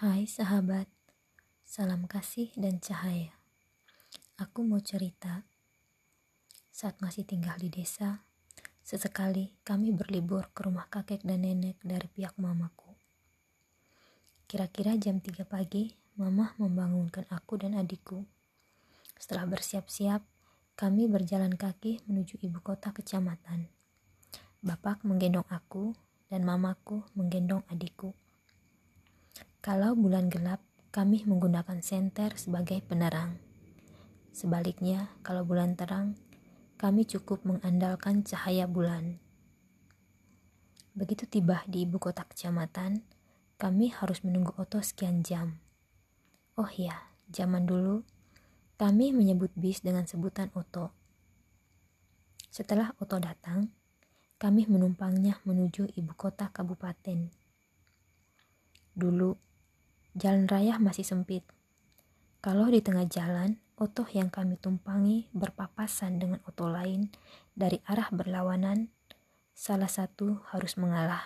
Hai sahabat, salam kasih dan cahaya. Aku mau cerita. Saat masih tinggal di desa, sesekali kami berlibur ke rumah kakek dan nenek dari pihak mamaku. Kira-kira jam 3 pagi, mama membangunkan aku dan adikku. Setelah bersiap-siap, kami berjalan kaki menuju ibu kota kecamatan. Bapak menggendong aku dan mamaku menggendong adikku. Kalau bulan gelap, kami menggunakan senter sebagai penerang. Sebaliknya, kalau bulan terang, kami cukup mengandalkan cahaya bulan. Begitu tiba di ibu kota kecamatan, kami harus menunggu oto sekian jam. Oh ya, zaman dulu, kami menyebut bis dengan sebutan oto. Setelah oto datang, kami menumpangnya menuju ibu kota kabupaten. Dulu, Jalan raya masih sempit. Kalau di tengah jalan, oto yang kami tumpangi berpapasan dengan oto lain dari arah berlawanan, salah satu harus mengalah.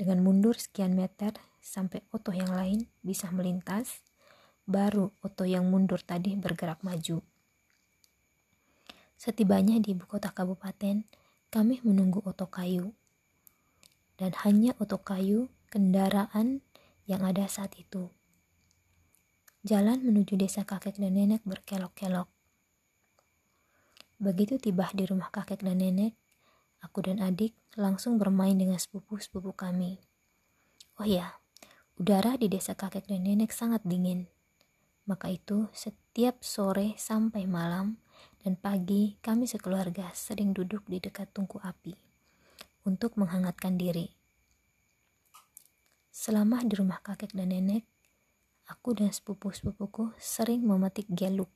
Dengan mundur sekian meter sampai oto yang lain bisa melintas, baru oto yang mundur tadi bergerak maju. Setibanya di ibu kota kabupaten, kami menunggu oto kayu. Dan hanya oto kayu, kendaraan yang ada saat itu. Jalan menuju desa kakek dan nenek berkelok-kelok. Begitu tiba di rumah kakek dan nenek, aku dan adik langsung bermain dengan sepupu-sepupu kami. Oh ya, udara di desa kakek dan nenek sangat dingin. Maka itu, setiap sore sampai malam dan pagi, kami sekeluarga sering duduk di dekat tungku api untuk menghangatkan diri. Selama di rumah kakek dan nenek, aku dan sepupu-sepupuku sering memetik geluk.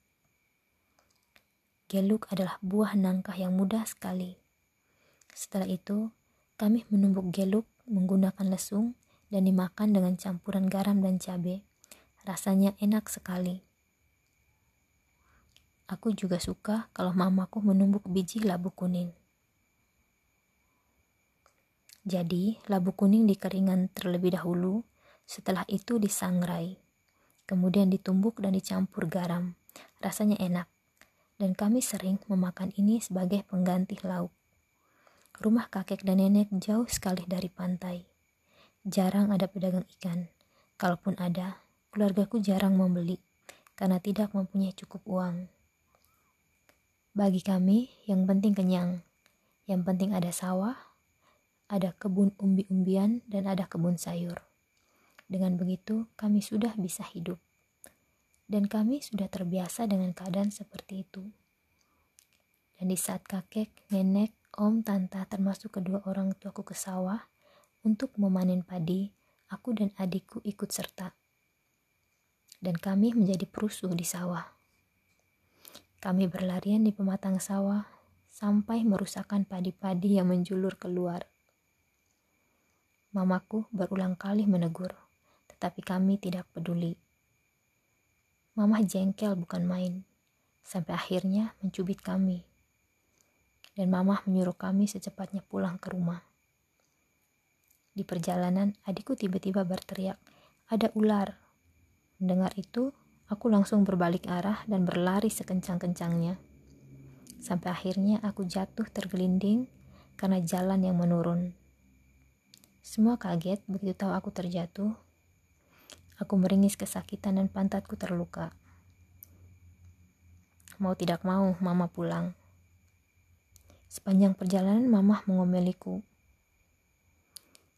Geluk adalah buah nangka yang mudah sekali. Setelah itu, kami menumbuk geluk menggunakan lesung dan dimakan dengan campuran garam dan cabai. Rasanya enak sekali. Aku juga suka kalau mamaku menumbuk biji labu kuning. Jadi, labu kuning dikeringkan terlebih dahulu, setelah itu disangrai. Kemudian ditumbuk dan dicampur garam. Rasanya enak. Dan kami sering memakan ini sebagai pengganti lauk. Rumah kakek dan nenek jauh sekali dari pantai. Jarang ada pedagang ikan. Kalaupun ada, keluargaku jarang membeli karena tidak mempunyai cukup uang. Bagi kami, yang penting kenyang. Yang penting ada sawah, ada kebun umbi-umbian, dan ada kebun sayur. Dengan begitu, kami sudah bisa hidup. Dan kami sudah terbiasa dengan keadaan seperti itu. Dan di saat kakek, nenek, om, tante, termasuk kedua orang tuaku ke sawah untuk memanen padi, aku dan adikku ikut serta. Dan kami menjadi perusuh di sawah. Kami berlarian di pematang sawah sampai merusakkan padi-padi yang menjulur keluar. Mamaku berulang kali menegur, tetapi kami tidak peduli. Mama jengkel bukan main, sampai akhirnya mencubit kami. Dan mama menyuruh kami secepatnya pulang ke rumah. Di perjalanan, adikku tiba-tiba berteriak, ada ular. Mendengar itu, aku langsung berbalik arah dan berlari sekencang-kencangnya. Sampai akhirnya aku jatuh tergelinding karena jalan yang menurun. Semua kaget begitu tahu aku terjatuh. Aku meringis kesakitan dan pantatku terluka. Mau tidak mau, mama pulang. Sepanjang perjalanan mama mengomeliku.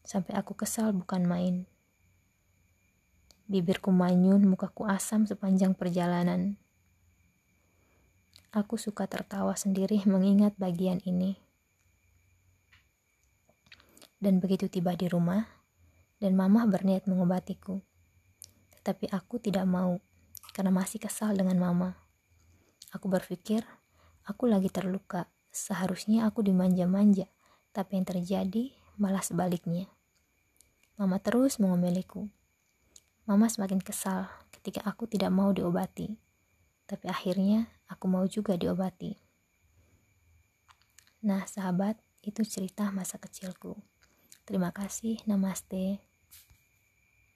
Sampai aku kesal bukan main. Bibirku manyun, mukaku asam sepanjang perjalanan. Aku suka tertawa sendiri mengingat bagian ini. Dan begitu tiba di rumah, dan mama berniat mengobatiku. Tetapi aku tidak mau, karena masih kesal dengan mama. Aku berpikir, aku lagi terluka, seharusnya aku dimanja-manja, tapi yang terjadi malah sebaliknya. Mama terus mengomeliku. Mama semakin kesal ketika aku tidak mau diobati, tapi akhirnya aku mau juga diobati. Nah, sahabat, itu cerita masa kecilku. Terima kasih, namaste.